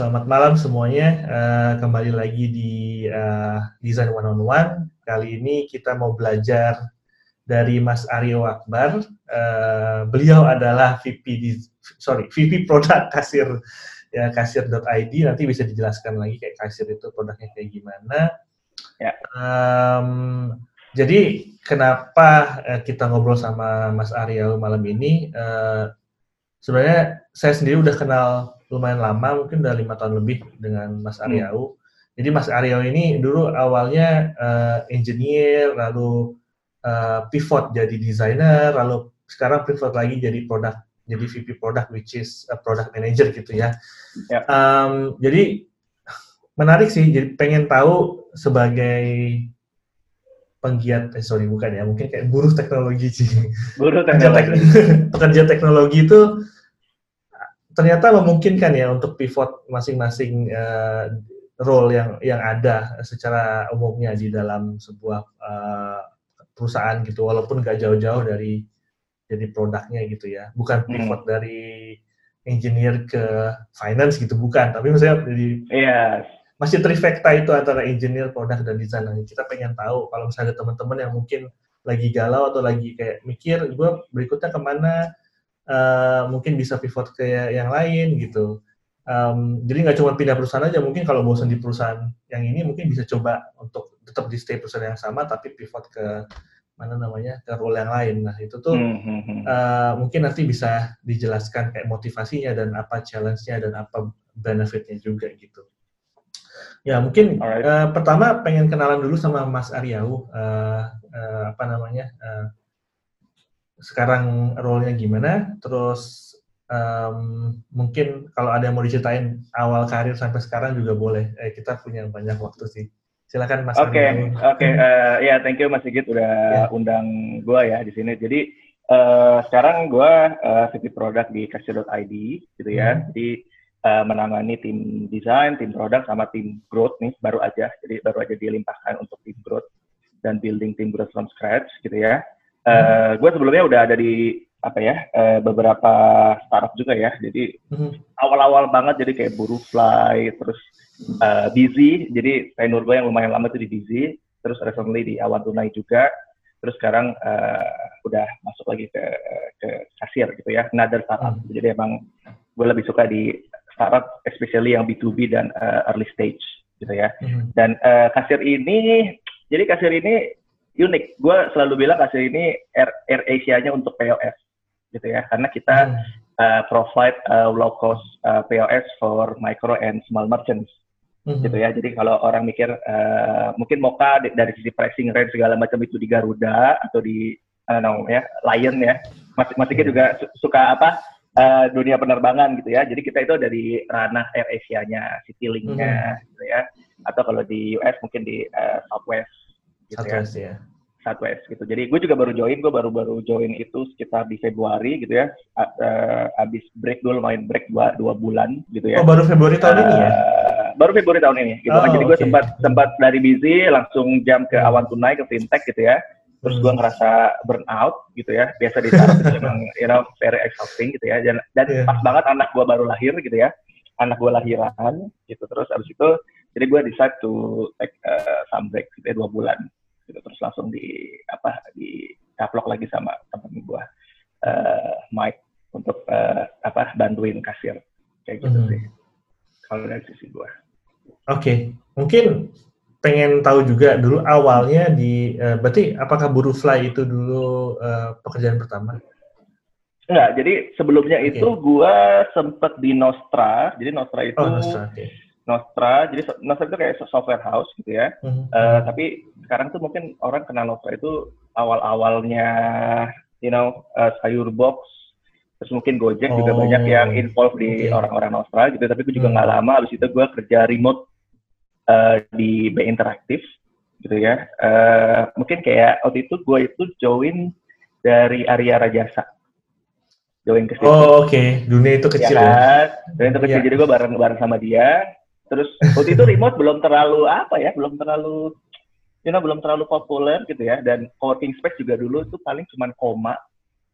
selamat malam semuanya. Uh, kembali lagi di uh, Design One on One. Kali ini kita mau belajar dari Mas Aryo Akbar. Uh, beliau adalah VP di, sorry VP Produk Kasir ya kasir.id. Nanti bisa dijelaskan lagi kayak kasir itu produknya kayak gimana. Ya. Um, jadi kenapa kita ngobrol sama Mas Aryo malam ini? Uh, sebenarnya saya sendiri udah kenal lumayan lama, mungkin udah lima tahun lebih dengan Mas. Aryau. Hmm. Jadi Mas Aryau ini dulu awalnya uh, engineer, lalu uh, pivot jadi designer, lalu sekarang pivot lagi jadi produk, jadi VP product, which is a product manager gitu ya. Yep. Ya. Um, jadi menarik sih, jadi pengen tahu sebagai penggiat, eh sorry bukan ya, mungkin kayak buruh teknologi sih. Buruh teknologi. pekerja teknologi itu ternyata memungkinkan ya untuk pivot masing-masing uh, role yang yang ada secara umumnya di dalam sebuah uh, perusahaan gitu walaupun gak jauh-jauh dari jadi produknya gitu ya bukan hmm. pivot hmm. dari engineer ke finance gitu bukan tapi misalnya jadi yes. Masih trifecta itu antara engineer produk dan desain nah, kita pengen tahu kalau misalnya teman-teman yang mungkin lagi galau atau lagi kayak mikir gue berikutnya ke mana uh, mungkin bisa pivot ke yang lain gitu. Um, jadi nggak cuma pindah perusahaan aja, mungkin kalau bosan di perusahaan yang ini mungkin bisa coba untuk tetap di stay perusahaan yang sama tapi pivot ke mana namanya ke role yang lain. Nah itu tuh hmm, uh, mungkin nanti bisa dijelaskan kayak motivasinya dan apa challenge-nya dan apa benefitnya juga gitu. Ya mungkin uh, pertama pengen kenalan dulu sama Mas Aryau, uh, uh, apa namanya uh, sekarang role-nya gimana, terus um, mungkin kalau ada yang mau diceritain awal karir sampai sekarang juga boleh. Eh, kita punya banyak waktu sih. Silakan Mas. Oke, okay, oke, okay, uh, eh, ya thank you Mas Sigit udah yeah. undang gue ya di sini. Jadi uh, sekarang gue uh, VP Product di Kasih.id gitu ya. Hmm. Jadi uh, menangani tim desain, tim produk sama tim growth nih baru aja. Jadi baru aja dilimpahkan untuk tim growth dan building tim growth from scratch gitu ya. Uh, hmm. gue sebelumnya udah ada di apa ya uh, beberapa startup juga ya. Jadi hmm. awal-awal banget jadi kayak Buru Fly, terus uh, Busy. Jadi tenure gue yang lumayan lama itu di Busy, terus recently di Awan Tunai juga. Terus sekarang uh, udah masuk lagi ke ke kasir gitu ya, another startup. Hmm. Jadi emang gue lebih suka di startup, especially yang B2B dan uh, early stage gitu ya. Hmm. Dan uh, kasir ini, jadi kasir ini unik. Gue selalu bilang kasih ini Air, Air Asia-nya untuk POS, gitu ya. Karena kita hmm. uh, provide uh, low cost uh, POS for micro and small merchants, hmm. gitu ya. Jadi kalau orang mikir uh, mungkin Moka dari sisi pricing rate segala macam itu di Garuda atau di I don't know ya Lion ya, masih masih hmm. juga suka apa uh, dunia penerbangan gitu ya. Jadi kita itu dari ranah Air Asia-nya, Citylink-nya, hmm. gitu ya. Atau kalau di US mungkin di uh, Southwest gitu ya. Southwest, ya. ya. Southwest gitu. Jadi gue juga baru join, gue baru-baru join itu sekitar di Februari gitu ya. Uh, abis break dulu main break dua, dua bulan gitu ya. Oh baru Februari tahun uh, ini ya? Baru Februari tahun ini gitu. Oh, Jadi gue sempat sempat dari busy langsung jam ke awan tunai ke fintech gitu ya. Terus gue ngerasa burnout gitu ya. Biasa di startup itu memang you know very exhausting gitu ya. Dan, dan yeah. pas banget anak gue baru lahir gitu ya. Anak gue lahiran gitu. Terus abis itu jadi gue decide to take uh, some break gitu ya, dua bulan gitu terus langsung di apa di kaplok lagi sama temen gue uh, Mike untuk uh, apa bantuin kasir kayak gitu hmm. sih kalau dari sisi gue. Oke, okay. mungkin pengen tahu juga dulu awalnya di uh, berarti apakah Buru Fly itu dulu uh, pekerjaan pertama? Enggak, jadi sebelumnya okay. itu gue sempet di Nostra, jadi Nostra itu oh, Nostra, okay Nostra, jadi Nostra itu kayak software house gitu ya. Mm-hmm. Uh, tapi sekarang tuh mungkin orang kenal Nostra itu awal-awalnya, you know, uh, sayur box, terus mungkin Gojek oh, juga banyak yang involved di okay. orang-orang Nostra gitu. Tapi gue juga nggak mm. lama, abis itu gue kerja remote uh, di B Interaktif gitu ya. Uh, mungkin kayak waktu itu gue itu join dari Arya Rajasa join ke situ. Oh oke, okay. dunia itu kecil ya. Kan? ya. Dunia itu kecil, yeah. jadi gue bareng bareng sama dia. Terus waktu itu remote belum terlalu apa ya, belum terlalu you know, belum terlalu populer gitu ya. Dan co-working space juga dulu itu paling cuma koma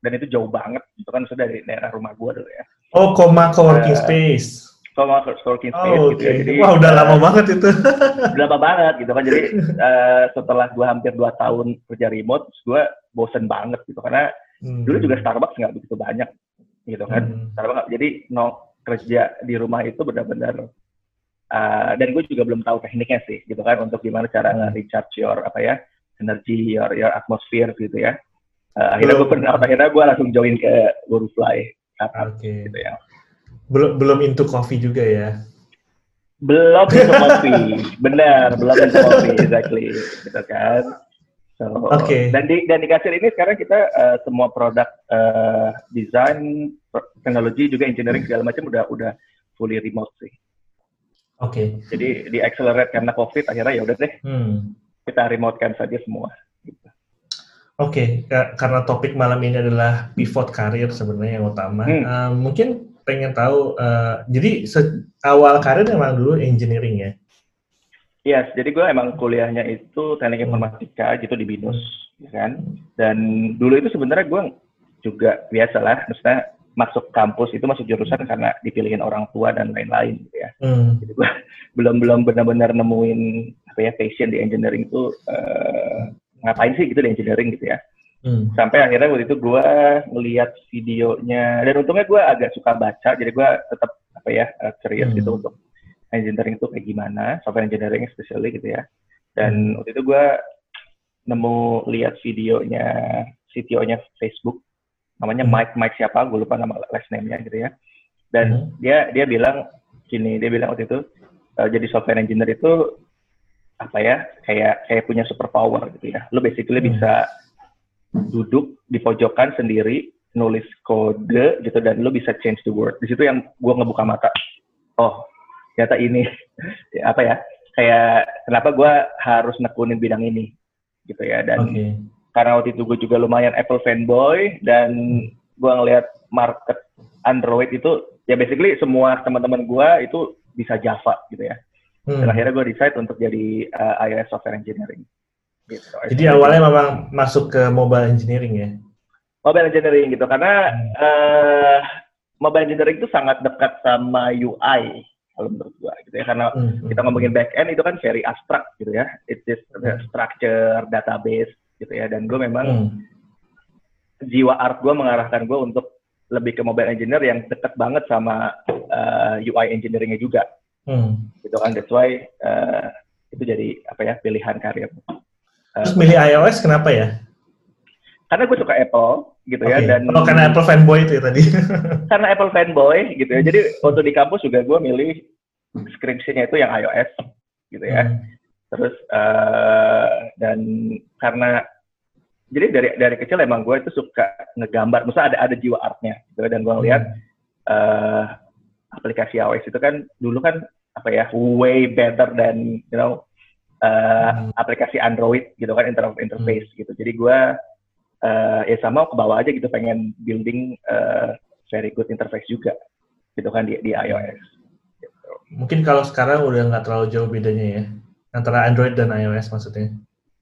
dan itu jauh banget. Itu kan sudah dari daerah rumah gua dulu ya. Oh, koma co-working uh, space. Co-working space oh, gitu ya. Jadi, wah udah uh, lama banget itu. udah lama banget gitu kan. Jadi uh, setelah gue hampir dua tahun kerja remote, gue bosen banget gitu karena hmm. dulu juga Starbucks nggak begitu banyak gitu kan. Hmm. Starbucks jadi no kerja di rumah itu benar-benar uh, dan gue juga belum tahu tekniknya sih gitu kan untuk gimana cara hmm. nge-recharge your apa ya energi your your atmosphere gitu ya. Uh, akhirnya gue pernah akhirnya gue langsung join ke Fly Oke. Okay. Gitu ya. Belum belum into coffee juga ya? Belum into coffee, benar belum into coffee exactly, gitu kan. So, okay. Dan di dan di kasir ini sekarang kita uh, semua produk uh, desain, teknologi juga engineering segala macam udah udah fully remote sih. Oke. Okay. Jadi di accelerate karena covid akhirnya ya udah deh hmm. kita remote kan saja semua. Gitu. Oke, okay. karena topik malam ini adalah pivot karir sebenarnya yang utama. Hmm. Uh, mungkin pengen tahu, uh, jadi awal karir memang dulu engineering ya? Yes, jadi gue emang kuliahnya itu teknik hmm. informatika gitu di BINUS, ya kan. Dan dulu itu sebenarnya gue juga biasa lah, maksudnya masuk kampus itu masuk jurusan karena dipilihin orang tua dan lain-lain gitu ya. Hmm. Jadi gue belum belum benar-benar nemuin apa ya passion di engineering itu uh, ngapain sih gitu di engineering gitu ya. Hmm. Sampai akhirnya waktu itu gue ngeliat videonya dan untungnya gue agak suka baca, jadi gue tetap apa ya uh, curious hmm. gitu untuk engineering itu kayak gimana, software engineering especially gitu ya. Dan hmm. waktu itu gue nemu lihat videonya CTO-nya Facebook, namanya hmm. Mike Mike siapa, gue lupa nama last name-nya gitu ya. Dan hmm. dia dia bilang gini, dia bilang waktu itu uh, jadi software engineer itu apa ya kayak kayak punya super power gitu ya. Lo basically hmm. bisa duduk di pojokan sendiri nulis kode gitu dan lo bisa change the world. Di situ yang gue ngebuka mata. Oh, ternyata ini apa ya kayak kenapa gue harus nekunin bidang ini gitu ya dan okay. karena waktu itu gue juga lumayan Apple fanboy dan gue ngelihat market Android itu ya basically semua teman-teman gue itu bisa Java gitu ya hmm. dan akhirnya gue decide untuk jadi uh, iOS software engineering gitu. jadi awalnya memang masuk ke mobile engineering ya mobile engineering gitu karena hmm. uh, mobile engineering itu sangat dekat sama UI kalau menurut gua gitu ya karena hmm. kita ngomongin back end itu kan very abstract gitu ya it's just hmm. structure database gitu ya dan gue memang hmm. jiwa art gue mengarahkan gue untuk lebih ke mobile engineer yang deket banget sama uh, eh, UI engineeringnya juga hmm. gitu kan that's why uh, itu jadi apa ya pilihan karir terus milih iOS kenapa ya karena gue suka Apple gitu okay. ya dan oh, karena Apple fanboy itu ya tadi karena Apple fanboy gitu ya jadi waktu di kampus juga gue milih skripsinya itu yang iOS gitu ya hmm. terus uh, dan karena jadi dari dari kecil emang gue itu suka ngegambar misalnya ada ada jiwa artnya gitu dan gue ngeliat hmm. uh, aplikasi iOS itu kan dulu kan apa ya way better than you know uh, hmm. aplikasi Android gitu kan interface hmm. gitu jadi gue uh, ya sama ke bawah aja gitu pengen building uh, very good interface juga gitu kan di, di iOS. Gitu. Mungkin kalau sekarang udah nggak terlalu jauh bedanya ya antara Android dan iOS maksudnya?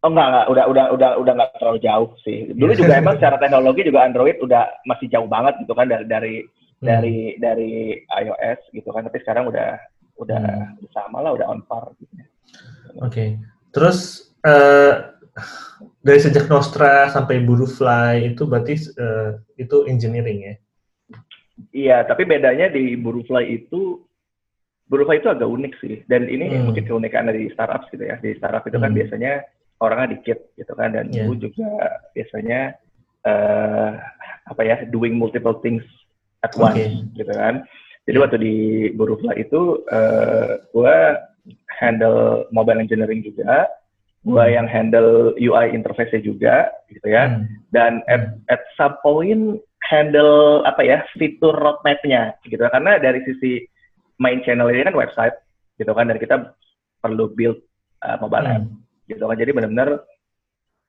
Oh enggak, enggak, udah udah udah udah nggak terlalu jauh sih. Dulu juga emang secara teknologi juga Android udah masih jauh banget gitu kan dari dari hmm. dari dari iOS gitu kan. Tapi sekarang udah udah hmm. sama lah, udah on par. Gitu. Oke, okay. terus uh, dari sejak Nostra sampai Fly itu berarti uh, itu engineering ya? Iya, tapi bedanya di Fly itu Fly itu agak unik sih. Dan ini hmm. mungkin keunikan dari startup gitu ya. Di startup itu kan hmm. biasanya orangnya dikit gitu kan dan yeah. gue juga biasanya uh, apa ya doing multiple things at once okay. gitu kan. Jadi yeah. waktu di Fly itu uh, gue handle mobile engineering juga gue hmm. yang handle UI interface juga gitu ya hmm. dan at, at some point handle apa ya fitur roadmapnya gitu karena dari sisi main channel ini kan website gitu kan dan kita perlu build uh, mobile hmm. app gitu kan jadi benar-benar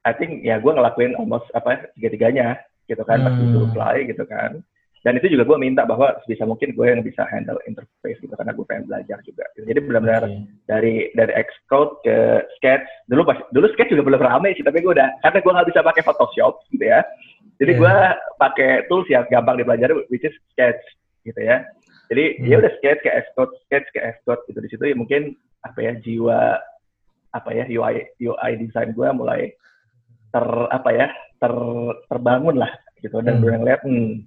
I think ya gue ngelakuin almost apa tiga-tiganya gitu kan hmm. pas disuruh fly gitu kan dan itu juga gue minta bahwa sebisa mungkin gue yang bisa handle interface gitu karena gue pengen belajar juga gitu. jadi benar-benar okay. dari dari Xcode ke Sketch dulu pas dulu Sketch juga belum ramai sih tapi gue udah karena gue nggak bisa pakai Photoshop gitu ya jadi yeah. gue pakai tools yang gampang dipelajari which is Sketch gitu ya Jadi hmm. ya udah sketch ke escort, sketch ke escort gitu di situ ya mungkin apa ya jiwa apa ya UI UI design gue mulai ter apa ya ter terbangun lah gitu dan hmm. gue ngeliat hmm,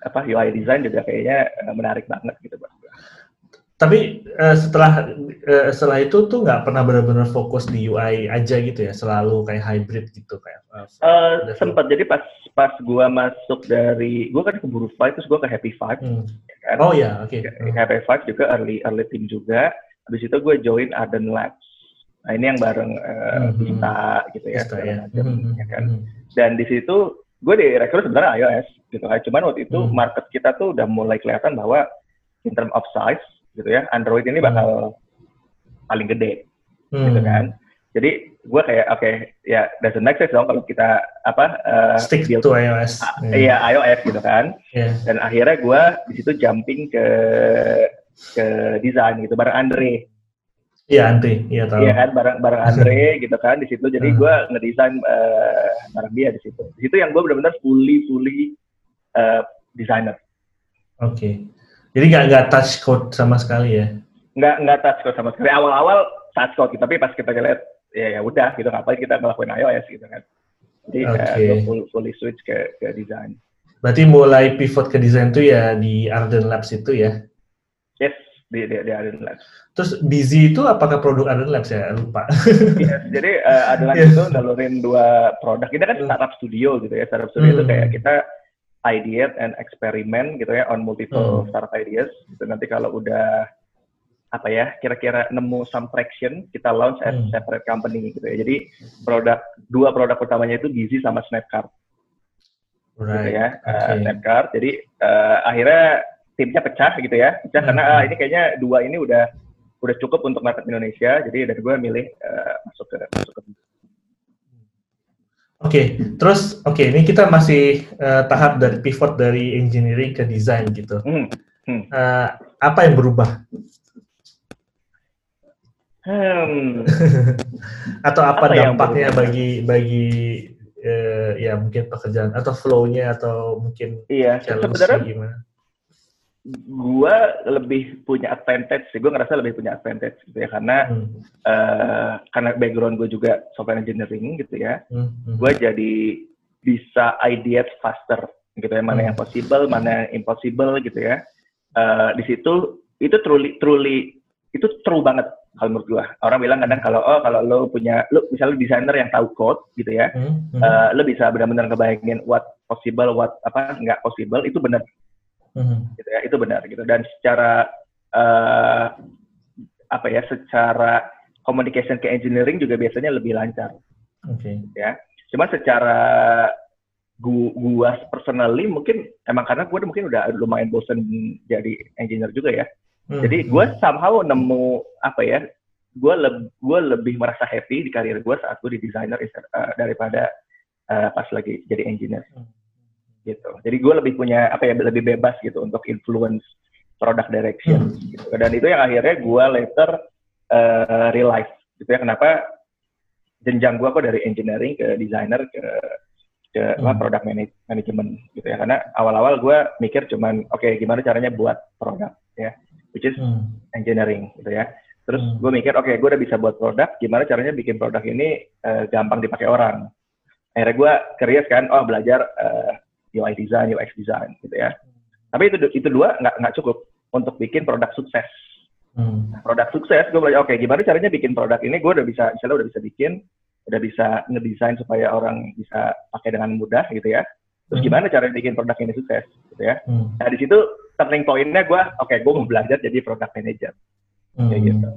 apa UI design juga kayaknya eh, menarik banget gitu buat gue. Tapi uh, setelah uh, setelah itu tuh nggak pernah benar-benar fokus di UI aja gitu ya, selalu kayak hybrid gitu kayak. Uh, uh, sempat jadi pas pas gua masuk dari gua kan ke Buru Five terus gua ke Happy Five. Hmm. Ya kan? Oh ya, oke. Okay. Hmm. Happy Five juga early early team juga. Habis itu gue join Arden Labs. Nah ini yang bareng uh, hmm. Bista gitu ya, Bista, ya. Macam, hmm. ya kan. Hmm. Dan di situ gue direkrut sebenarnya iOS gitu kan. Cuman waktu itu hmm. market kita tuh udah mulai kelihatan bahwa in term of size gitu ya Android ini bakal hmm. paling gede hmm. gitu kan jadi gue kayak oke okay, ya doesn't make sense dong kalau kita apa uh, stick build, to iOS iya yeah. iOS gitu kan yeah. dan akhirnya gue di situ jumping ke ke desain gitu bareng Andre Iya Andre, iya tahu. Iya kan bareng bareng Andre gitu kan di situ. Jadi gue ngedesain uh, bareng dia di situ. Di situ yang gue benar-benar fully fully uh, designer. Oke. Okay. Jadi nggak nggak touch code sama sekali ya? Nggak nggak touch code sama sekali. Awal-awal touch code, tapi pas kita lihat ya ya udah gitu ngapain kita ngelakuin iOS gitu kan. Jadi okay. uh, full, fully switch ke ke desain. Berarti mulai pivot ke desain tuh ya di Arden Labs itu ya? Di, di, di Arden Labs. Terus Busy itu apakah produk Arden Labs ya? Lupa. yes, jadi uh, Arden Labs yes. itu nalurin dua produk. Kita kan startup studio gitu ya. Startup studio hmm. itu kayak kita ideate and eksperimen gitu ya on multiple hmm. startup ideas. Gitu. Nanti kalau udah apa ya kira-kira nemu some traction kita launch as hmm. separate company gitu ya. Jadi produk dua produk utamanya itu Gizi sama Snapcard. Gitu right. Gitu ya. Okay. Uh, Snapcard. Jadi uh, akhirnya timnya pecah gitu ya. Pecah hmm. karena ah, ini kayaknya dua ini udah udah cukup untuk market Indonesia. Jadi dari gue milih uh, masuk ke masuk ke Oke, okay, terus oke okay, ini kita masih uh, tahap dari pivot dari engineering ke design gitu. Hmm. Hmm. Uh, apa yang berubah? Hmm. atau apa, apa dampaknya bagi bagi uh, ya mungkin pekerjaan atau flow-nya atau mungkin iya sebenarnya gimana? Gue lebih punya advantage sih gue ngerasa lebih punya advantage gitu ya karena hmm. uh, karena background gue juga software engineering gitu ya hmm. hmm. gue jadi bisa ideate faster gitu ya mana hmm. yang possible mana yang impossible gitu ya uh, di situ itu truly truly itu true banget kalau menurut gue orang bilang kadang kalau oh kalau lo punya lo misalnya desainer yang tahu code gitu ya hmm. Hmm. Uh, lo bisa benar-benar ngebayangin what possible what apa nggak possible itu benar hmm. gitu ya itu benar gitu dan secara uh, apa ya secara communication ke engineering juga biasanya lebih lancar okay. ya cuma secara gua, gua personally mungkin emang karena gua mungkin udah lumayan bosen jadi engineer juga ya hmm. jadi gua somehow nemu apa ya gue lebih gue lebih merasa happy di karir gue saat gue di designer uh, daripada uh, pas lagi jadi engineer. Hmm gitu. Jadi gue lebih punya apa ya lebih bebas gitu untuk influence product direction hmm. gitu. Dan itu yang akhirnya gue later uh, realize gitu ya kenapa jenjang gue kok dari engineering ke designer ke ke hmm. apa, product management gitu ya. Karena awal-awal gue mikir cuman oke okay, gimana caranya buat produk ya, which is hmm. engineering gitu ya. Terus hmm. gue mikir, oke, okay, gue udah bisa buat produk, gimana caranya bikin produk ini uh, gampang dipakai orang. Akhirnya gue curious kan, oh belajar uh, UI design, UX design gitu ya. Tapi itu itu dua nggak nggak cukup untuk bikin produk sukses. Hmm. Nah, produk sukses, gue belajar, oke, okay, gimana caranya bikin produk ini? Gue udah bisa, misalnya udah bisa bikin, udah bisa ngedesain supaya orang bisa pakai dengan mudah gitu ya. Terus hmm. gimana cara bikin produk ini sukses gitu ya? Hmm. Nah di situ turning pointnya gue, oke, okay, gue mau belajar jadi product manager. Hmm. Kayak gitu.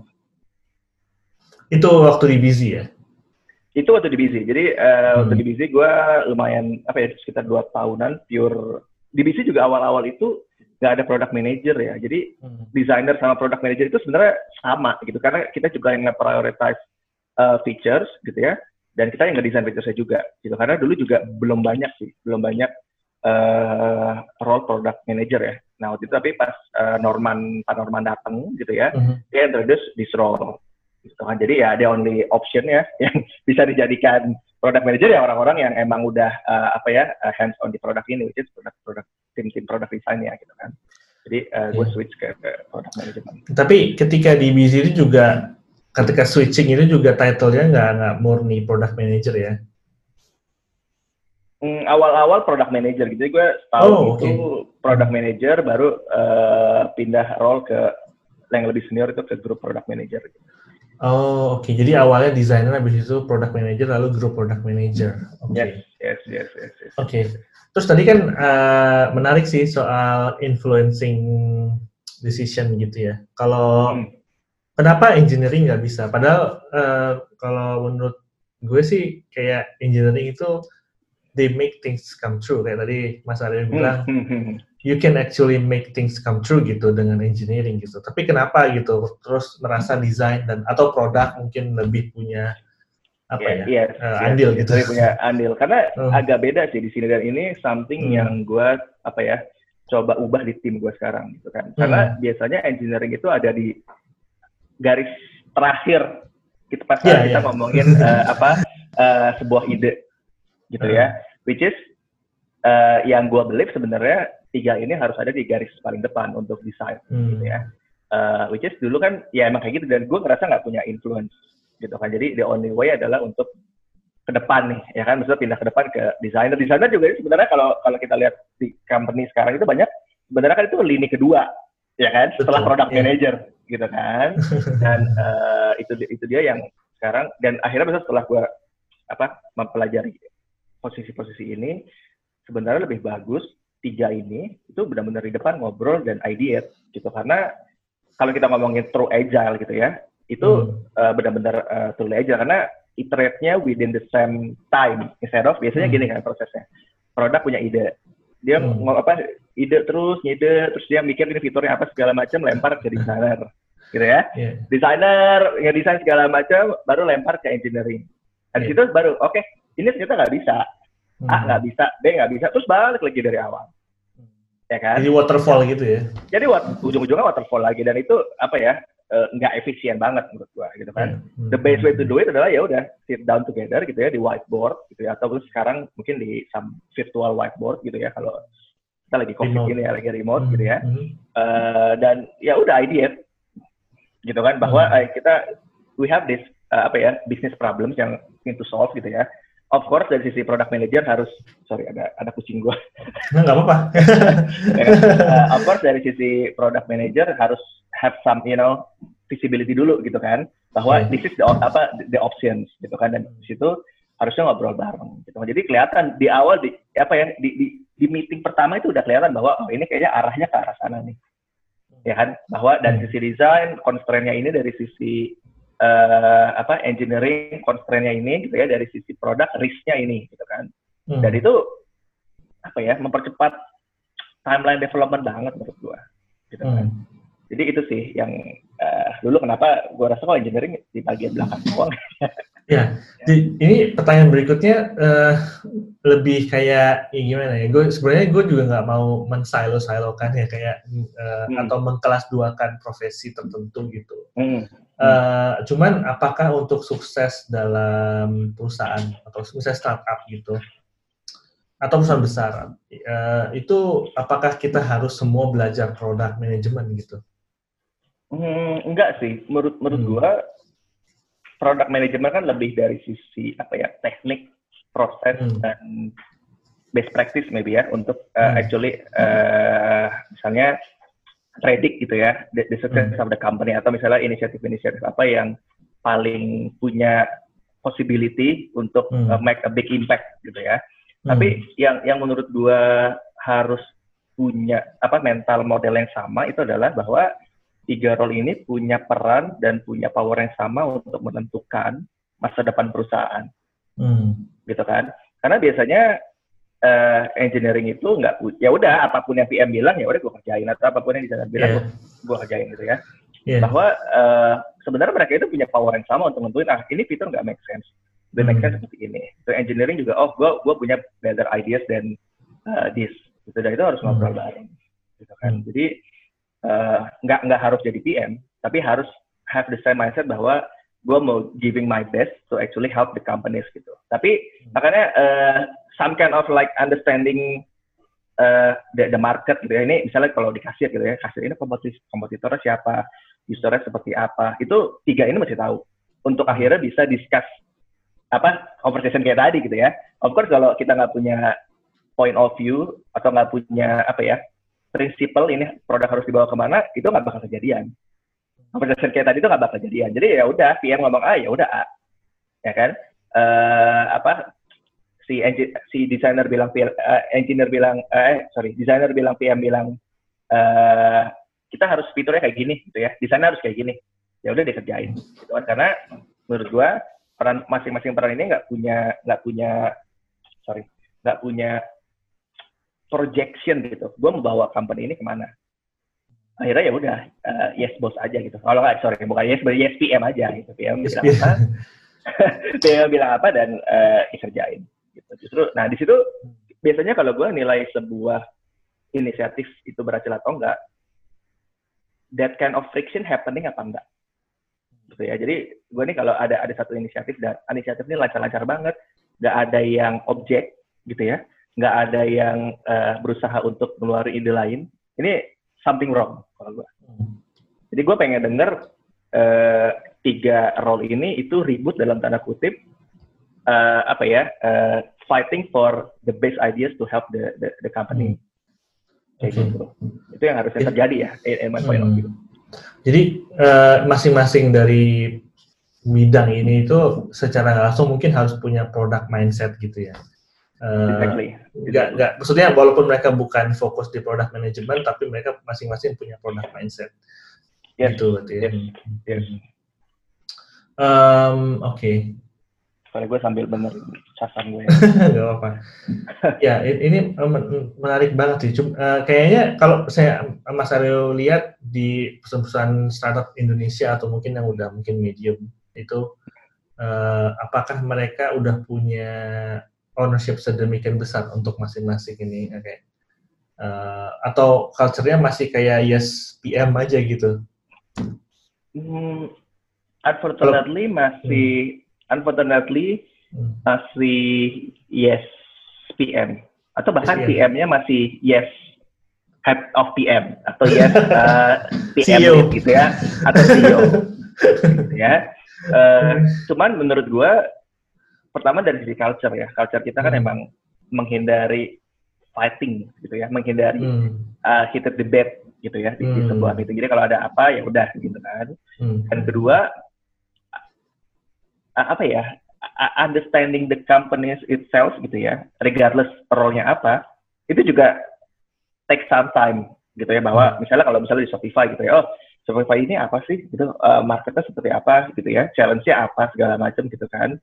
Itu waktu di busy ya? Itu waktu di Busy. Jadi uh, hmm. waktu di Busy gue lumayan apa ya sekitar dua tahunan pure di Busy juga awal-awal itu nggak ada product manager ya. Jadi hmm. designer sama product manager itu sebenarnya sama gitu karena kita juga yang nge-prioritize uh, features gitu ya dan kita yang ngedesain featuresnya juga gitu karena dulu juga belum banyak sih belum banyak uh, role product manager ya. Nah waktu itu tapi pas uh, Norman Pak Norman datang gitu ya, hmm. dia introduce this role gitu kan jadi ya ada only option ya yang bisa dijadikan product manager ya orang-orang yang emang udah uh, apa ya uh, hands on di produk ini which is produk produk tim tim produk design ya gitu kan Jadi uh, gue yeah. switch ke, ke product management. Tapi ketika di BZ itu juga ketika switching itu juga title-nya nggak nggak murni product manager ya? Hmm, awal-awal product manager gitu, gue tahu oh, okay. itu product manager baru uh, pindah role ke yang lebih senior itu ke grup product manager. Oh, oke. Okay. Jadi awalnya desainer, habis itu product manager, lalu grup product manager. Oke. Okay. Yes, yes, yes, yes. yes. Oke. Okay. Terus tadi kan uh, menarik sih soal influencing decision gitu ya. Kalau hmm. kenapa engineering nggak bisa? Padahal uh, kalau menurut gue sih kayak engineering itu they make things come true. Kayak tadi Mas Arya bilang, hmm, hmm, hmm, you can actually make things come true gitu dengan engineering gitu. Tapi kenapa gitu? Terus merasa desain dan atau produk mungkin lebih punya apa yeah, ya yes, uh, yes, andil yes, gitu punya andil karena uh. agak beda sih di sini dan ini something hmm. yang gue apa ya coba ubah di tim gue sekarang gitu kan karena hmm. biasanya engineering itu ada di garis terakhir kita pas yeah, kita yeah. ngomongin uh, apa uh, sebuah ide gitu uh. ya which is uh, yang gue believe sebenarnya tiga ini harus ada di garis paling depan untuk desain hmm. gitu ya uh, which is dulu kan ya emang kayak gitu dan gue ngerasa nggak punya influence gitu kan. Jadi the only way adalah untuk ke depan nih, ya kan, maksudnya pindah ke depan ke desainer. Desainer juga ini sebenarnya kalau kalau kita lihat di company sekarang itu banyak sebenarnya kan itu lini kedua, ya kan, setelah Betul, product yeah. manager, gitu kan. Dan uh, itu itu dia yang sekarang dan akhirnya misalnya setelah gue apa mempelajari posisi-posisi ini sebenarnya lebih bagus tiga ini itu benar-benar di depan ngobrol dan idea gitu karena kalau kita ngomongin true agile gitu ya itu hmm. uh, benar-benar uh, truly aja karena iterate-nya within the same time instead of biasanya hmm. gini kan prosesnya produk punya ide dia hmm. mau apa ide terus ide terus dia mikir ini fiturnya apa segala macam lempar ke desainer gitu ya yeah. desainer desain segala macam baru lempar ke engineering dan yeah. situ baru oke okay, ini ternyata nggak bisa hmm. A nggak bisa B nggak bisa terus balik lagi dari awal ya kan jadi waterfall gitu ya jadi ujung-ujungnya waterfall lagi dan itu apa ya Eh, nggak uh, efisien banget menurut gua gitu kan. Hmm. The best way to do it adalah ya udah sit down together gitu ya di whiteboard gitu ya atau sekarang mungkin di some virtual whiteboard gitu ya kalau kita lagi covid remote. ini ya lagi remote hmm. gitu ya. Hmm. Uh, dan ya udah idea gitu kan bahwa hmm. uh, kita we have this uh, apa ya business problems yang need to solve gitu ya. Of course dari sisi product manager harus sorry ada ada kucing gua. Nggak apa-apa. uh, of course dari sisi product manager harus have some you know visibility dulu gitu kan bahwa yeah. this is the apa the options gitu kan dan di situ harusnya ngobrol bareng gitu jadi kelihatan di awal di apa ya di, di di meeting pertama itu udah kelihatan bahwa oh ini kayaknya arahnya ke arah sana nih ya kan bahwa dari hmm. sisi desain constraint-nya ini dari sisi uh, apa engineering constraint-nya ini gitu ya dari sisi produk risk-nya ini gitu kan hmm. dan itu apa ya mempercepat timeline development banget menurut gua gitu kan hmm. Jadi itu sih yang uh, dulu kenapa gue rasa kalau engineering di bagian belakang doang. ya, di, ini pertanyaan berikutnya uh, lebih kayak ya gimana ya? Gue sebenarnya gue juga nggak mau mensilo-silokan ya kayak uh, hmm. atau mengkelas duakan profesi tertentu gitu. Hmm. Uh, cuman apakah untuk sukses dalam perusahaan atau misalnya startup gitu atau perusahaan besar uh, itu apakah kita harus semua belajar product management gitu? Hmm, enggak sih. Menurut menurut hmm. gua product management kan lebih dari sisi apa ya teknik, proses hmm. dan best practice maybe ya untuk uh, hmm. actually uh, misalnya predict gitu ya the, the success hmm. of the company atau misalnya inisiatif-inisiatif apa yang paling punya possibility untuk hmm. uh, make a big impact gitu ya. Hmm. Tapi yang yang menurut gua harus punya apa mental model yang sama itu adalah bahwa tiga role ini punya peran dan punya power yang sama untuk menentukan masa depan perusahaan, hmm. gitu kan? Karena biasanya uh, engineering itu nggak ya udah apa pun yang PM bilang ya udah gue kerjain atau apa pun yang desainer bilang yeah. gue kerjain gitu ya. Yeah. Bahwa uh, sebenarnya mereka itu punya power yang sama untuk menentuin ah ini fitur nggak make sense, dan make hmm. sense seperti ini. So engineering juga oh gue gue punya better ideas dan uh, this, gitu dan itu harus ngobrol hmm. bareng, gitu kan. Hmm. Jadi uh, nggak nggak harus jadi PM tapi harus have the same mindset bahwa gue mau giving my best to actually help the companies gitu tapi makanya uh, some kind of like understanding uh, the, the market gitu ya. Ini misalnya kalau di kasir gitu ya, kasir ini komposit kompetitornya siapa, usernya seperti apa. Itu tiga ini masih tahu. Untuk akhirnya bisa discuss apa conversation kayak tadi gitu ya. Of course kalau kita nggak punya point of view atau nggak punya apa ya prinsipal ini produk harus dibawa ke mana itu nggak bakal kejadian conversation kayak tadi itu nggak bakal kejadian jadi ya udah PM ngomong A ya udah A ya kan uh, apa si si desainer bilang uh, engineer bilang eh sorry desainer bilang PM bilang uh, kita harus fiturnya kayak gini gitu ya desainer harus kayak gini ya udah dikerjain gitu kan karena menurut gua peran masing-masing peran ini nggak punya nggak punya sorry nggak punya projection gitu. Gue membawa company ini ke mana? Akhirnya ya udah uh, yes boss aja gitu. Kalau nggak sorry bukan yes yes PM aja gitu. PM yes, bilang apa? PM bilang apa dan uh, dikerjain. Justru nah di situ biasanya kalau gue nilai sebuah inisiatif itu berhasil atau enggak, that kind of friction happening apa enggak? Gitu ya. Jadi gue nih kalau ada ada satu inisiatif dan inisiatif ini lancar-lancar banget, nggak ada yang objek gitu ya nggak ada yang uh, berusaha untuk mengeluarkan ide lain, ini something wrong kalau gue. Jadi gue pengen denger uh, tiga role ini itu ribut dalam tanda kutip uh, apa ya uh, fighting for the best ideas to help the the, the company. Hmm. Kayak okay. gitu. Itu yang harusnya terjadi ya, in my point of view. Hmm. Jadi masing-masing uh, dari bidang ini itu secara langsung mungkin harus punya product mindset gitu ya. Uh, exactly. Gak, gak, maksudnya walaupun mereka bukan fokus di product management, tapi mereka masing-masing punya product mindset. Yes. Gitu, berarti ya. Yes. yes. Um, Oke. Okay. Soalnya gue sambil bener casan gue. Gak apa-apa. ya, ini menarik banget sih. Cuma, uh, kayaknya kalau saya Mas Aryo lihat di perusahaan startup Indonesia atau mungkin yang udah mungkin medium itu, uh, apakah mereka udah punya ownership sedemikian besar untuk masing-masing ini oke okay. uh, atau culture-nya masih kayak yes PM aja gitu hmm, unfortunately masih hmm. Unfortunately hmm. masih yes PM atau bahkan yes, PM-nya masih yes head of PM atau yes uh, PM CEO. gitu ya atau CEO gitu ya uh, cuman menurut gue pertama dari sisi culture ya. Culture kita kan hmm. emang menghindari fighting gitu ya, menghindari hmm. uh, heated debate gitu ya di, hmm. di sebuah itu. Jadi kalau ada apa ya udah gitu kan. Hmm. Dan kedua apa ya? understanding the companies itself gitu ya, regardless role-nya apa, itu juga take some time gitu ya bahwa hmm. misalnya kalau misalnya di Shopify gitu ya, oh Shopify ini apa sih gitu, uh, marketnya seperti apa gitu ya, challenge-nya apa segala macam gitu kan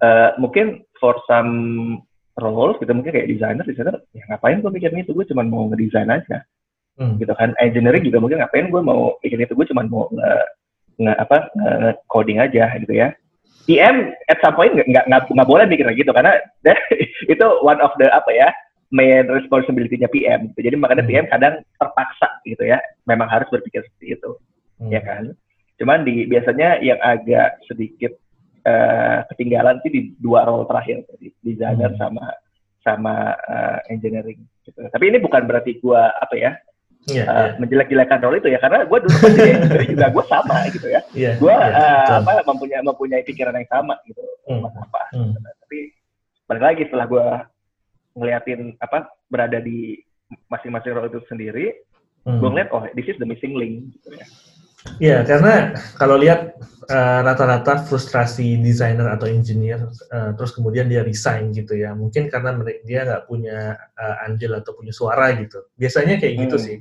uh, mungkin for some roles gitu mungkin kayak desainer desainer ya ngapain gue mikirin itu gue cuma mau ngedesain aja hmm. gitu kan engineering juga mungkin ngapain gue mau bikin itu gue cuma mau nge, nge apa nge coding aja gitu ya PM at some point nggak nggak nggak boleh mikir gitu karena itu one of the apa ya main responsibility-nya PM gitu. Jadi makanya hmm. PM kadang terpaksa gitu ya, memang harus berpikir seperti itu, hmm. ya kan. Cuman di biasanya yang agak sedikit uh, ketinggalan sih di dua role terakhir tadi designer hmm. sama sama uh, engineering gitu. Tapi ini bukan berarti gua apa ya yeah, uh, yeah. menjelek-jelekan role itu ya karena gua dulu pas engineering juga gua sama gitu ya. Yeah, gua yeah, uh, apa mempunyai mempunyai pikiran yang sama gitu hmm. apa. Hmm. Tapi balik lagi setelah gua ngeliatin apa berada di masing-masing role itu sendiri, hmm. gua ngeliat oh this is the missing link gitu ya. Iya, karena kalau lihat uh, rata-rata frustrasi desainer atau engineer, uh, terus kemudian dia resign gitu ya, mungkin karena dia nggak punya uh, andil atau punya suara gitu. Biasanya kayak gitu hmm. sih.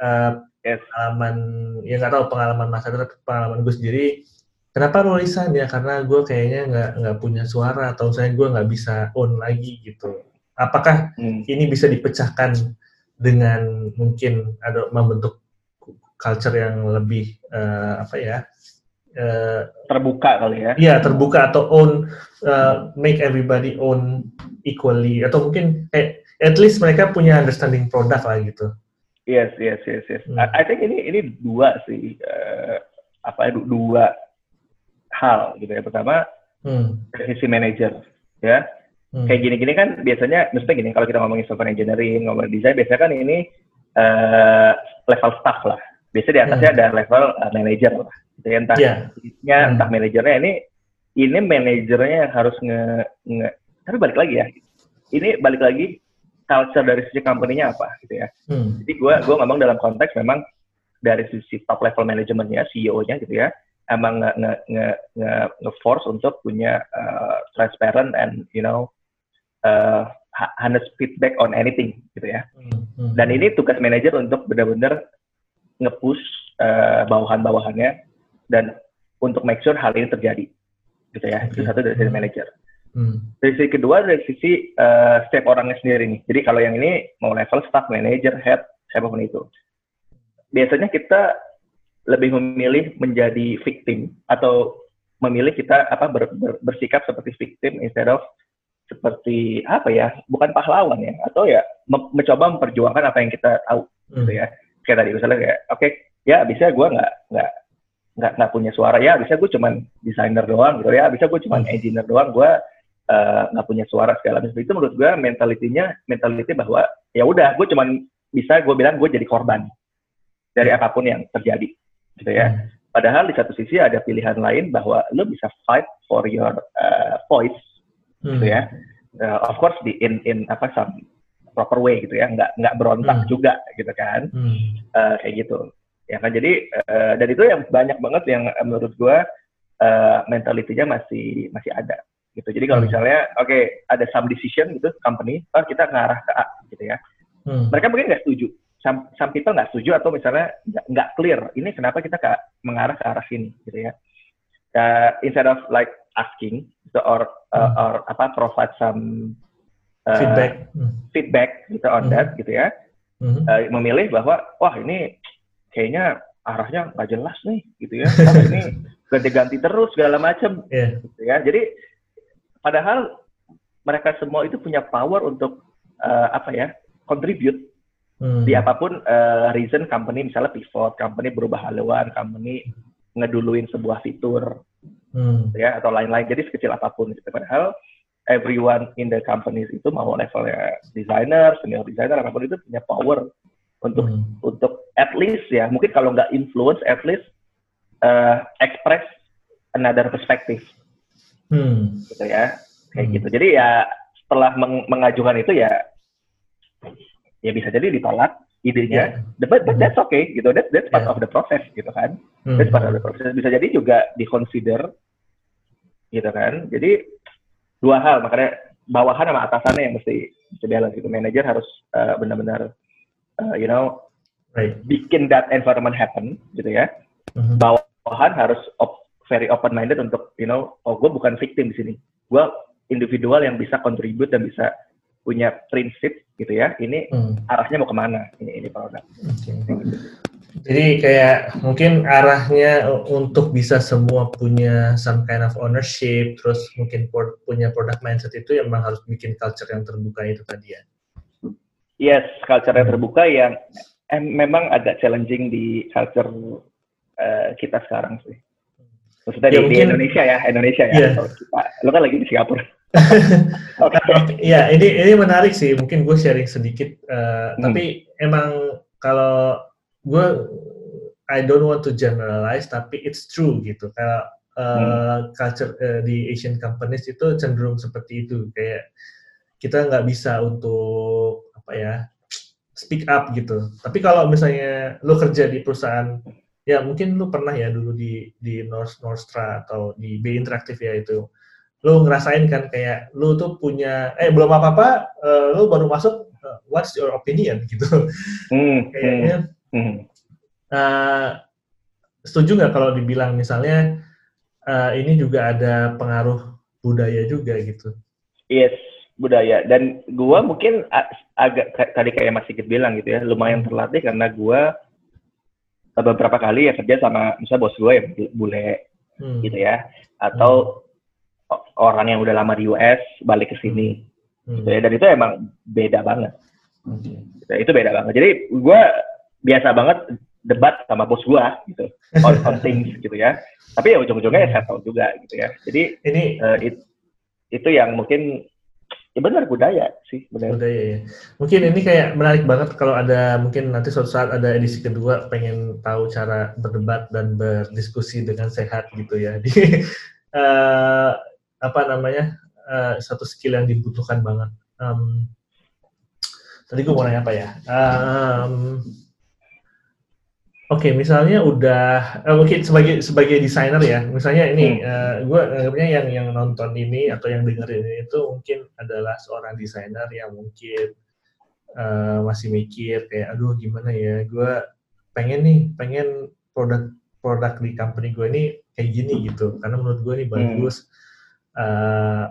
Uh, yes. Pengalaman, ya nggak tahu pengalaman masa pengalaman gue sendiri. Kenapa lo resign ya? Karena gue kayaknya nggak nggak punya suara atau saya gue nggak bisa own lagi gitu. Apakah hmm. ini bisa dipecahkan dengan mungkin ada membentuk culture yang lebih uh, apa ya uh, terbuka kali ya iya terbuka atau own uh, make everybody own equally atau mungkin eh, at least mereka punya understanding produk lah gitu yes yes yes yes hmm. I, I think ini ini dua sih uh, apa ya dua hal gitu ya pertama hmm. dari sisi manager ya Hmm. Kayak gini-gini kan biasanya, maksudnya gini, kalau kita ngomongin software engineering, ngomongin desain, biasanya kan ini uh, level staff lah. Biasanya di atasnya hmm. ada level uh, manager lah. Gitu ya, entah yeah. hmm. entah manajernya ini, ini manajernya yang harus nge, nge, tapi balik lagi ya, ini balik lagi culture dari sisi company-nya apa gitu ya. Hmm. Jadi gue gue ngomong dalam konteks memang dari sisi top level manajemennya, CEO-nya gitu ya, emang nge nge nge nge, nge force untuk punya uh, transparent and you know uh, honest feedback on anything gitu ya. Hmm. Dan ini tugas manajer untuk benar-benar nge-push uh, bawahan-bawahannya dan untuk make sure hal ini terjadi gitu ya. Okay. Itu satu dari sisi hmm. manajer. Hmm. Dari sisi kedua dari sisi uh, setiap orangnya sendiri nih. Jadi kalau yang ini mau level staff, manager, head, siapa pun itu. Biasanya kita lebih memilih menjadi victim atau memilih kita apa ber, ber, bersikap seperti victim instead of seperti apa ya bukan pahlawan ya atau ya mencoba memperjuangkan apa yang kita tahu gitu hmm. gitu ya kayak tadi misalnya kayak oke okay, ya bisa gue nggak nggak nggak nggak punya suara ya bisa gue cuman desainer doang gitu ya bisa gue cuman hmm. engineer doang gue uh, nggak punya suara segala macam itu menurut gue mentalitinya mentality bahwa ya udah gue cuman bisa gue bilang gue jadi korban dari hmm. apa pun yang terjadi gitu ya hmm. padahal di satu sisi ada pilihan lain bahwa lo bisa fight for your uh, voice hmm. gitu ya. Uh, of course di in in apa some proper way gitu ya, nggak nggak berontak hmm. juga gitu kan, hmm. uh, kayak gitu. Ya kan jadi uh, dan itu yang banyak banget yang menurut gue uh, mentalitinya masih masih ada gitu. Jadi kalau hmm. misalnya oke okay, ada some decision gitu company, oh kita ngarah ke A gitu ya. Hmm. Mereka mungkin nggak setuju. Some, some people nggak setuju atau misalnya nggak clear ini kenapa kita ke, mengarah ke arah sini gitu ya. Uh, instead of like asking or uh, hmm. or apa provide some uh, feedback hmm. feedback gitu on hmm. that gitu ya hmm. uh, memilih bahwa wah ini kayaknya arahnya nggak jelas nih gitu ya oh, ini ganti-ganti terus segala macam yeah. gitu ya jadi padahal mereka semua itu punya power untuk uh, apa ya contribute hmm. di apa pun uh, reason company misalnya pivot company berubah haluan company ngeduluin sebuah fitur hmm. ya atau lain-lain jadi sekecil apa pun gitu padahal everyone in the companies itu mau levelnya designer senior designer apa pun itu punya power untuk hmm. untuk at least ya mungkin kalau nggak influence at least uh, express another perspective hmm. gitu ya kayak hmm. gitu jadi ya setelah meng mengajukan itu ya ya bisa jadi ditolak idenya, yeah. but, but that's okay gitu. That, that's part yeah. of the process gitu kan. Hmm. That's part of the process. Bisa jadi juga diconsider gitu kan. Jadi dua hal makanya bawahan sama atasannya yang mesti mesti balance gitu. Manager harus uh, benar-benar uh, you know right. bikin that environment happen gitu ya. Mm-hmm. Bawahan harus op, very open minded untuk you know oh gue bukan victim di sini. Gue individual yang bisa contribute dan bisa punya prinsip gitu ya ini hmm. arahnya mau ke mana ini ini produk okay. Jadi kayak mungkin arahnya untuk bisa semua punya some kind of ownership terus mungkin punya product mindset itu emang harus bikin culture yang terbuka itu tadi ya yes culture yang terbuka yang eh, memang agak challenging di culture uh, kita sekarang sih maksudnya ya, di, mungkin, di Indonesia ya Indonesia ya yeah. kita, lo kan lagi di Singapura okay. ya ini ini menarik sih mungkin gue sharing sedikit uh, hmm. tapi emang kalau gue I don't want to generalize tapi it's true gitu. Kalau uh, hmm. culture uh, di Asian companies itu cenderung seperti itu. Kayak kita nggak bisa untuk apa ya speak up gitu. Tapi kalau misalnya lo kerja di perusahaan ya mungkin lo pernah ya dulu di di North Northstra atau di B Interactive ya itu. Lu ngerasain kan kayak lu tuh punya eh belum apa apa uh, lu baru masuk uh, what's your opinion gitu. Hmm, kayaknya hmm. Uh, setuju nggak kalau dibilang misalnya uh, ini juga ada pengaruh budaya juga gitu yes budaya dan gua mungkin agak tadi kayak Mas Sigit bilang gitu ya lumayan hmm. terlatih karena gua beberapa kali ya kerja sama misalnya bos gue ya bule hmm. gitu ya atau orang yang udah lama di US balik ke sini. Hmm. Gitu ya. Dan itu emang beda banget. Hmm. Itu beda banget. Jadi gue biasa banget debat sama bos gue gitu on, on things gitu ya. Tapi ya ujung-ujungnya ya settle juga gitu ya. Jadi ini uh, it, itu yang mungkin ya benar budaya sih benar. budaya ya mungkin ini kayak menarik banget kalau ada mungkin nanti suatu saat ada edisi kedua pengen tahu cara berdebat dan berdiskusi dengan sehat gitu ya di uh, apa namanya uh, satu skill yang dibutuhkan banget um, tadi gue mau nanya apa ya um, Oke, okay, misalnya udah, uh, mungkin sebagai sebagai desainer ya, misalnya ini, hmm. uh, eh, gue anggapnya yang yang nonton ini atau yang dengerin ini itu mungkin adalah seorang desainer yang mungkin uh, masih mikir kayak, aduh gimana ya, gue pengen nih, pengen produk produk di company gue ini kayak gini gitu, karena menurut gue ini hmm. bagus. Hmm. Uh,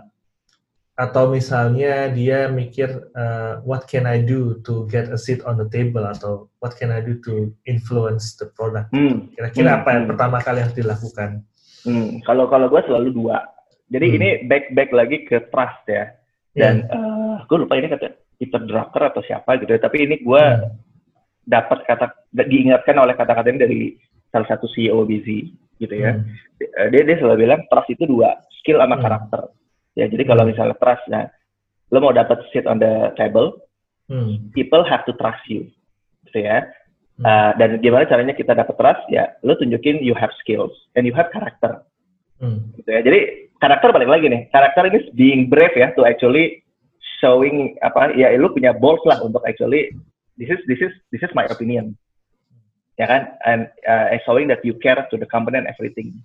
atau misalnya dia mikir uh, what can I do to get a seat on the table atau what can I do to influence the product. Hmm. Kira-kira hmm. apa yang pertama kali harus dilakukan? Hmm. Kalau kalau gue selalu dua. Jadi hmm. ini back back lagi ke trust ya. Dan yeah. uh, gue lupa ini kata Peter Drucker atau siapa gitu. Ya. Tapi ini gue hmm. dapat kata diingatkan oleh kata-kata ini dari salah satu CEO Busy gitu ya. Hmm. Dia dia selalu bilang trust itu dua, skill sama hmm. karakter Ya, jadi kalau misalnya trust, nah, lo mau dapat seat on the table, hmm. people have to trust you, gitu ya. Hmm. Uh, dan gimana caranya kita dapat trust? Ya, lo tunjukin you have skills and you have character, hmm. gitu ya. Jadi karakter balik lagi nih, karakter ini being brave ya, to actually showing apa? Ya, lo punya balls lah untuk actually this is this is this is my opinion, ya kan? And uh, showing that you care to the company and everything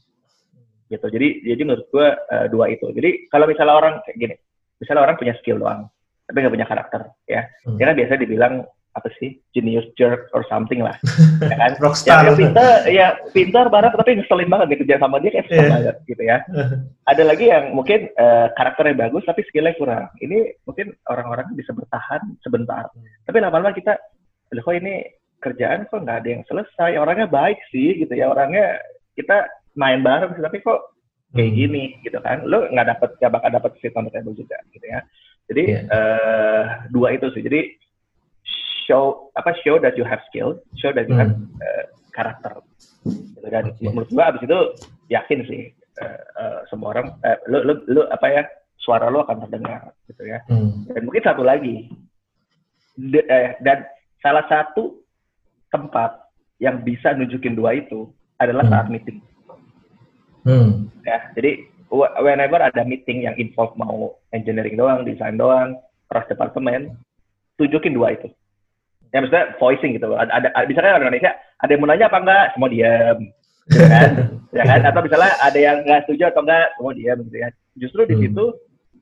gitu. Jadi jadi menurut gue uh, dua itu. Jadi kalau misalnya orang kayak gini misalnya orang punya skill doang tapi nggak punya karakter ya. Hmm. ya kan biasa dibilang apa sih genius jerk or something lah. Ya kan? Rockstar. Ya, pintar ya pintar banget tapi ngeselin banget nih kerja sama dia kayak yeah. banget gitu ya. Ada lagi yang mungkin uh, karakternya bagus tapi skillnya kurang. Ini mungkin orang-orang bisa bertahan sebentar. Tapi lama-lama kita kok ini kerjaan kok nggak ada yang selesai? Orangnya baik sih gitu ya. Orangnya kita main bareng sih tapi kok kayak hmm. gini gitu kan lo nggak dapet nggak bakal dapet fit on the table juga gitu ya jadi yeah. Iya. uh, dua itu sih jadi show apa show that you have skill show that you hmm. have uh, karakter gitu kan okay. menurut gua abis itu yakin sih uh, uh, semua orang uh, lo, lo lo apa ya suara lo akan terdengar gitu ya hmm. dan mungkin satu lagi de, eh, dan salah satu tempat yang bisa nunjukin dua itu adalah hmm. saat meeting Hmm. Ya, jadi whenever ada meeting yang involve mau engineering doang, desain doang, cross departemen, tunjukin dua itu. Ya maksudnya voicing gitu. Ada, ada misalnya orang Indonesia ada yang mau nanya apa enggak, semua diam. Gitu kan? ya kan? Atau misalnya ada yang enggak setuju atau enggak, semua diam gitu ya. Justru di hmm. situ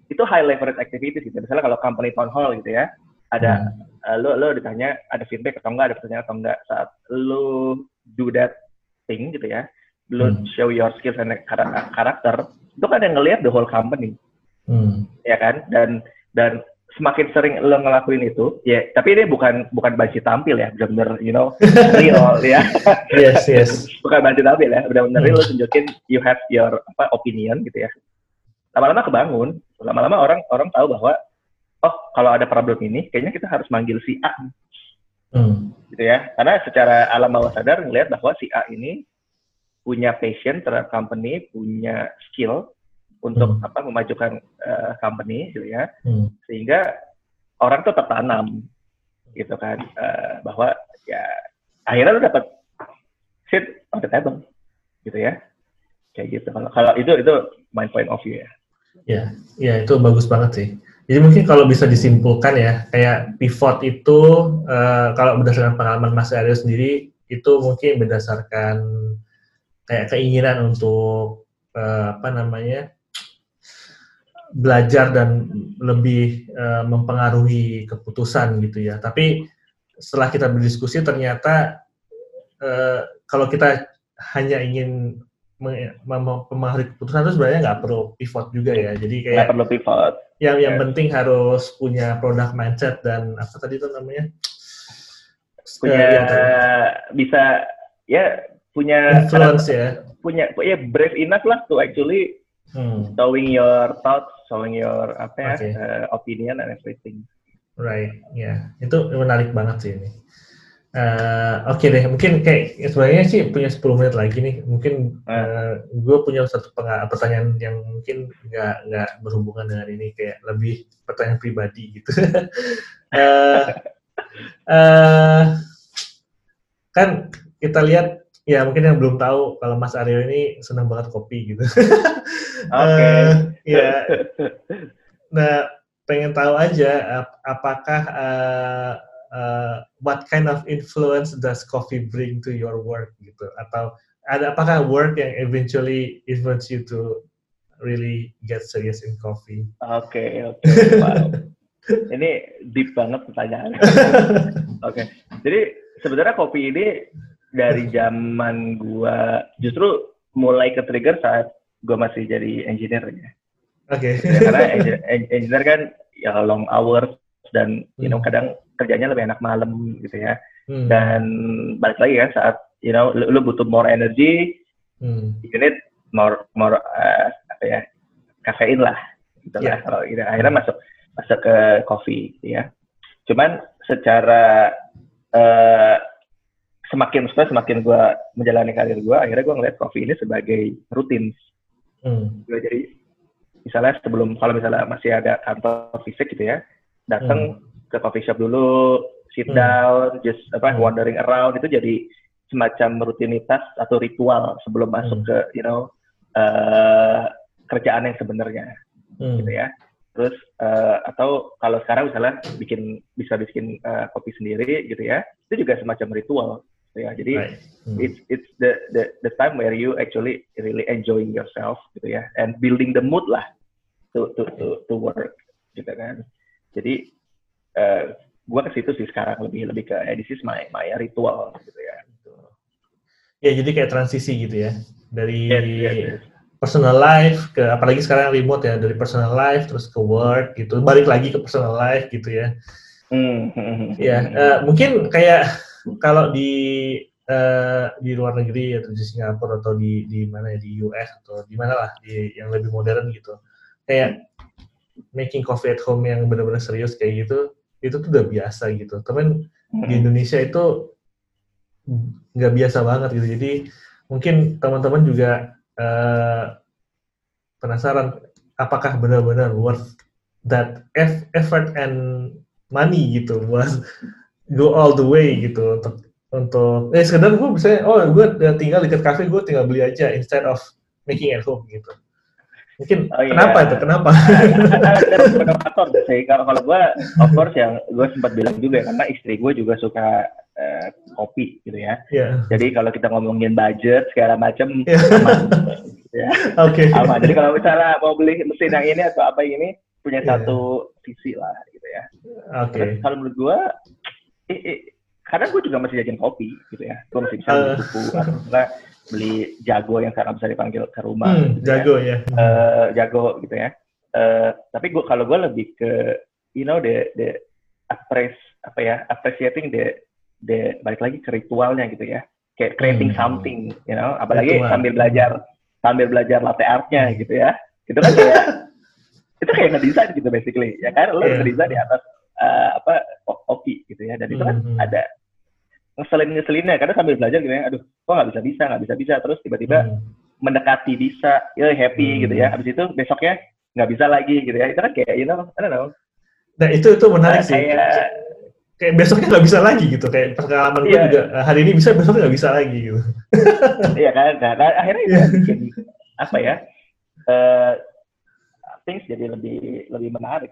itu high leverage activities gitu. Misalnya kalau company town hall gitu ya, ada hmm. uh, lo lo ditanya ada feedback atau enggak, ada pertanyaan atau enggak saat lo do that thing gitu ya lo hmm. show your skills and karakter itu kan yang ngelihat the whole company hmm. ya kan dan dan semakin sering lo ngelakuin itu ya tapi ini bukan bukan baju tampil ya benar-benar you know real ya yes yes bukan baju tampil ya benar-benar hmm. lo tunjukin you have your apa opinion gitu ya lama-lama kebangun lama-lama orang orang tahu bahwa oh kalau ada problem ini kayaknya kita harus manggil si A hmm. gitu ya karena secara alam bawah sadar ngelihat bahwa si A ini punya passion terhadap company, punya skill untuk hmm. apa memajukan uh, company gitu ya. Hmm. Sehingga orang tuh tertanam gitu kan uh, bahwa ya akhirnya lu dapat sit on the table gitu ya. Kayak gitu. Kalau kalau itu itu my point of view ya. Ya, ya itu bagus banget sih. Jadi mungkin kalau bisa disimpulkan ya, kayak pivot itu uh, kalau berdasarkan pengalaman Mas Aryo sendiri itu mungkin berdasarkan kayak keinginan untuk uh, apa namanya belajar dan lebih uh, mempengaruhi keputusan gitu ya. Tapi setelah kita berdiskusi ternyata uh, kalau kita hanya ingin mempengaruhi keputusan itu sebenarnya nggak perlu pivot juga ya. Jadi kayak nggak perlu pivot. Yang yang penting harus punya product mindset dan apa tadi itu namanya? Punya uh, bisa ya punya influence ya punya ya brave enough lah to actually hmm. showing your thoughts showing your apa ya okay. uh, opinion and everything right ya yeah. itu menarik banget sih ini Uh, Oke okay deh, mungkin kayak sebenarnya sih punya 10 menit lagi nih. Mungkin uh, uh gue punya satu pertanyaan yang mungkin nggak nggak berhubungan dengan ini, kayak lebih pertanyaan pribadi gitu. uh, uh, kan kita lihat ya mungkin yang belum tahu kalau Mas Aryo ini senang banget kopi gitu. Oke. Okay. uh, ya. Nah, pengen tahu aja apakah uh, uh, what kind of influence does coffee bring to your work gitu atau ada apakah work yang eventually influence you to really get serious in coffee? Oke okay, oke okay. wow. ini deep banget pertanyaan. oke okay. jadi sebenarnya kopi ini dari zaman gua justru mulai ke trigger saat gua masih jadi engineer ya. Oke. Okay. Ya, karena engineer, engineer kan ya long hours dan you know hmm. kadang kerjanya lebih enak malam gitu ya hmm. dan balik lagi kan saat you know lu, lu butuh more energy hmm. you need more more uh, apa ya kafein lah gitu yeah. lah kalau gitu. akhirnya masuk masuk ke kopi gitu ya cuman secara uh, semakin setelah semakin gue menjalani karir gue akhirnya gue ngeliat kopi ini sebagai rutin hmm. jadi misalnya sebelum kalau misalnya masih ada kantor fisik gitu ya datang hmm ke coffee shop dulu, sit hmm. down, hmm. just apa hmm. wandering around itu jadi semacam rutinitas atau ritual sebelum masuk hmm. ke you know uh, kerjaan yang sebenarnya hmm. gitu ya. Terus uh, atau kalau sekarang misalnya bikin bisa bikin uh, kopi sendiri gitu ya, itu juga semacam ritual gitu ya. Jadi right. hmm. it's it's the the the time where you actually really enjoying yourself gitu ya and building the mood lah to to to, to work gitu kan. Jadi uh, eh, gue ke situ sih sekarang lebih lebih ke eh, this is my my ritual gitu ya. Ya jadi kayak transisi gitu ya dari yes, yes, yes. personal life ke apalagi sekarang remote ya dari personal life terus ke work gitu balik lagi ke personal life gitu ya. Hmm. hmm, hmm ya uh, mungkin kayak kalau di uh, di luar negeri atau di Singapura atau di di mana ya di US atau di mana lah di yang lebih modern gitu kayak making coffee at home yang benar-benar serius kayak gitu itu tuh udah biasa gitu. Tapi di Indonesia itu nggak biasa banget gitu. Jadi mungkin teman-teman juga uh, penasaran apakah benar-benar worth that effort and money gitu buat go all the way gitu untuk untuk eh sekedar gue bisa oh gue tinggal di kafe gue tinggal beli aja instead of making at home gitu Mungkin oh, iya. kenapa itu? Kenapa? Ada sih. Kalau kalau gue, of course yang gue sempat bilang juga karena istri gue juga suka uh, kopi gitu ya. Yeah. Jadi kalau kita ngomongin budget segala macam yeah. aman. ya. Oke. Okay. Aman. Jadi kalau misalnya mau beli mesin yang ini atau apa ini punya yeah. satu visi lah gitu ya. Oke. Okay. Kalau menurut gue, eh, eh, kadang gue juga masih jajan kopi gitu ya. Gue masih bisa uh. buku atau enggak beli jago yang sekarang bisa dipanggil ke rumah. Hmm, gitu ya. jago ya. ya. Uh, jago gitu ya. Uh, tapi gua kalau gue lebih ke you know the the appreciate apa ya appreciating the the balik lagi ke ritualnya gitu ya. Kayak creating hmm. something, you know. Apalagi Ritual. sambil belajar sambil belajar latte artnya gitu ya. Itu kan kayak itu kayak ngedesain gitu basically ya kan lo yeah. ngedesain di atas uh, apa kopi gitu ya. Dan itu kan hmm. ada ngeselin ngeselinnya karena sambil belajar gitu ya aduh kok nggak bisa bisa nggak bisa bisa terus tiba-tiba hmm. mendekati bisa ya happy hmm. gitu ya. Habis itu besoknya nggak bisa lagi gitu ya. Itu kan kayak you know I don't know. Nah itu itu menarik nah, sih. Kayak, kayak besoknya nggak bisa lagi gitu. Kayak pengalaman iya. gue juga eh, hari ini bisa besoknya nggak bisa lagi gitu. Iya kan? Nah, nah akhirnya itu bikin apa ya uh, things jadi lebih lebih menarik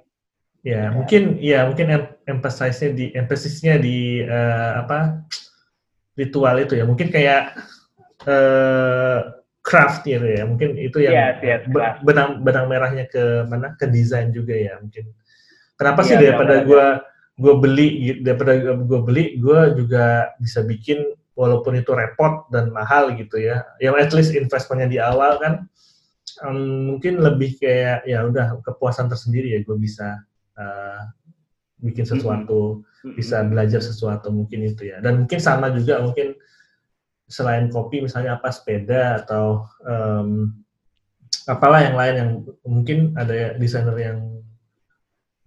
Ya, ya, mungkin ya mungkin emphasize-nya di emphasis-nya di uh, apa ritual itu ya. Mungkin kayak uh, craft gitu ya. Mungkin itu yang yes, yes, benang benang merahnya ke mana? Ke desain juga ya mungkin. Kenapa yeah, sih daripada gue gue beli daripada gue beli gue juga bisa bikin walaupun itu repot dan mahal gitu ya. Yang at least investmentnya di awal kan um, mungkin lebih kayak ya udah kepuasan tersendiri ya gue bisa uh, bikin sesuatu, mm-hmm. bisa belajar sesuatu mungkin itu ya. Dan mungkin sama juga mungkin selain kopi misalnya apa sepeda atau um, apalah yang lain yang mungkin ada desainer yang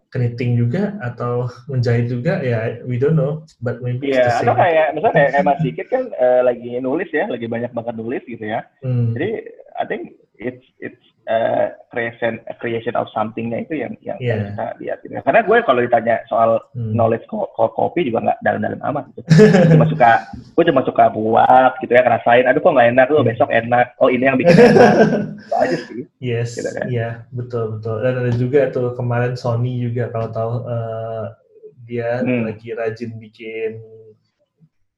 knitting juga atau menjahit juga ya we don't know but maybe yeah, atau kayak misalnya kayak Mas Dikit kan uh, lagi nulis ya lagi banyak banget nulis gitu ya hmm. jadi I think it's it's uh, creation creation of somethingnya itu yang yang yeah. kita lihat gitu. Karena gue kalau ditanya soal hmm. knowledge ko ko kopi juga nggak dalam-dalam amat gitu. cuma suka gue cuma suka buat gitu ya ngerasain aduh kok nggak enak tuh besok enak oh ini yang bikin enak itu aja sih yes gitu kan. iya betul betul dan ada juga tuh kemarin Sony juga kalau tahu uh, dia hmm. lagi rajin bikin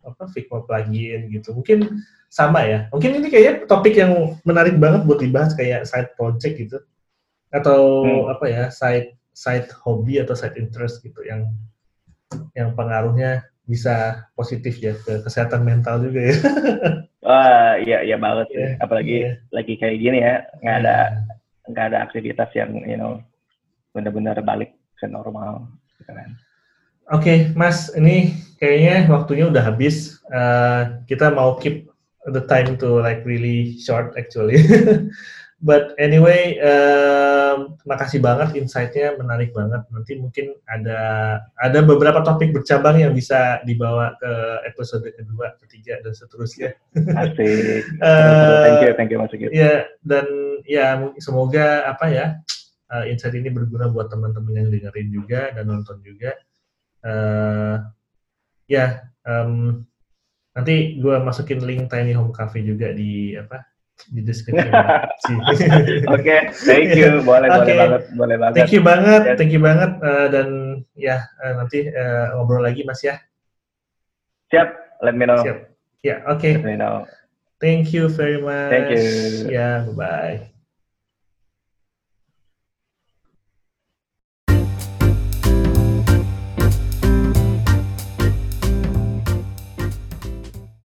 apa Figma plugin gitu mungkin sama ya. Mungkin ini kayaknya topik yang menarik banget buat dibahas kayak side project gitu. Atau hmm. apa ya, side side hobby atau side interest gitu yang yang pengaruhnya bisa positif ya ke kesehatan mental juga ya. Wah, iya iya banget sih. Yeah, Apalagi yeah. lagi kayak gini ya, nggak ada iya. nggak ada aktivitas yang you know benar-benar balik ke normal gitu kan. Oke, okay, Mas, ini kayaknya waktunya udah habis. Uh, kita mau keep the time to like really short actually. But anyway, um, makasih banget insight-nya menarik banget. Nanti mungkin ada ada beberapa topik bercabang yang bisa dibawa ke episode kedua, ketiga dan seterusnya. Asik. uh, thank you, thank you Mas Sigit. Ya dan ya semoga apa ya uh, insight ini berguna buat teman-teman yang dengerin juga dan nonton juga. Uh, ya um, Nanti gue masukin link Tiny Home Cafe juga di apa di deskripsi. Oke, okay, thank you. Boleh, okay. boleh banget, boleh banget. Thank you banget, yes. thank you banget. Uh, dan ya uh, nanti uh, ngobrol lagi Mas ya. Siap, let me know. Siap. Ya, yeah, oke. Okay. Let me know. Thank you very much. Thank you. Ya, yeah, bye bye.